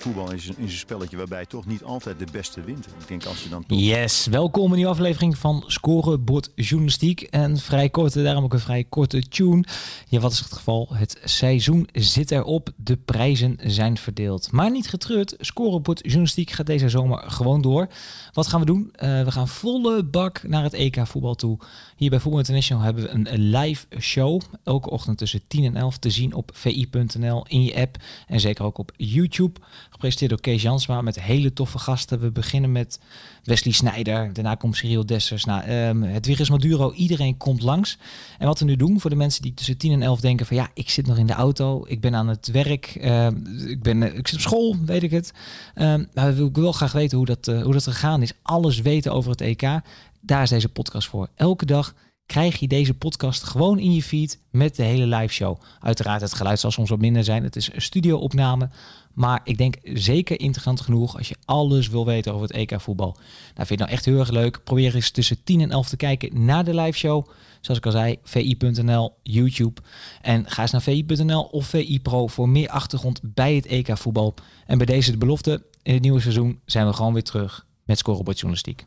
voetbal is een, spelletje waarbij toch niet altijd de beste wint. Ik denk als je dan Yes, welkom in nieuwe aflevering van Scorebord Journalistiek. En vrij korte, daarom ook een vrij korte tune. Ja, wat is het geval? Het seizoen zit erop, de prijzen zijn verdeeld. Maar niet getreurd, Scorebord Journalistiek gaat deze zomer gewoon door. Wat gaan we doen? Uh, we gaan volle bak naar het EK voetbal toe. Hier bij Voetbal International hebben we een live show. Elke ochtend tussen 10 en 11 te zien op vi.nl in je app. En zeker ook op YouTube. Gepresenteerd door Kees Jansma met hele toffe gasten. We beginnen met Wesley Snijder. Daarna komt Cyril Dessers. Nou, um, het Wiggers Maduro. Iedereen komt langs. En wat we nu doen voor de mensen die tussen 10 en 11 denken van ja, ik zit nog in de auto. Ik ben aan het werk. Uh, ik, ben, ik zit op school, weet ik het. Um, maar willen wel graag weten hoe dat, uh, hoe dat gegaan is. Alles weten over het EK. Daar is deze podcast voor. Elke dag krijg je deze podcast gewoon in je feed met de hele live show. Uiteraard, het geluid zal soms wat minder zijn. Het is een studio-opname. Maar ik denk zeker interessant genoeg als je alles wil weten over het EK voetbal. Nou, vind je het nou echt heel erg leuk? Probeer eens tussen 10 en 11 te kijken naar de live show. Zoals ik al zei, vi.nl, YouTube. En ga eens naar vi.nl of VI Pro voor meer achtergrond bij het EK voetbal. En bij deze de belofte, in het nieuwe seizoen zijn we gewoon weer terug met scorebord journalistiek.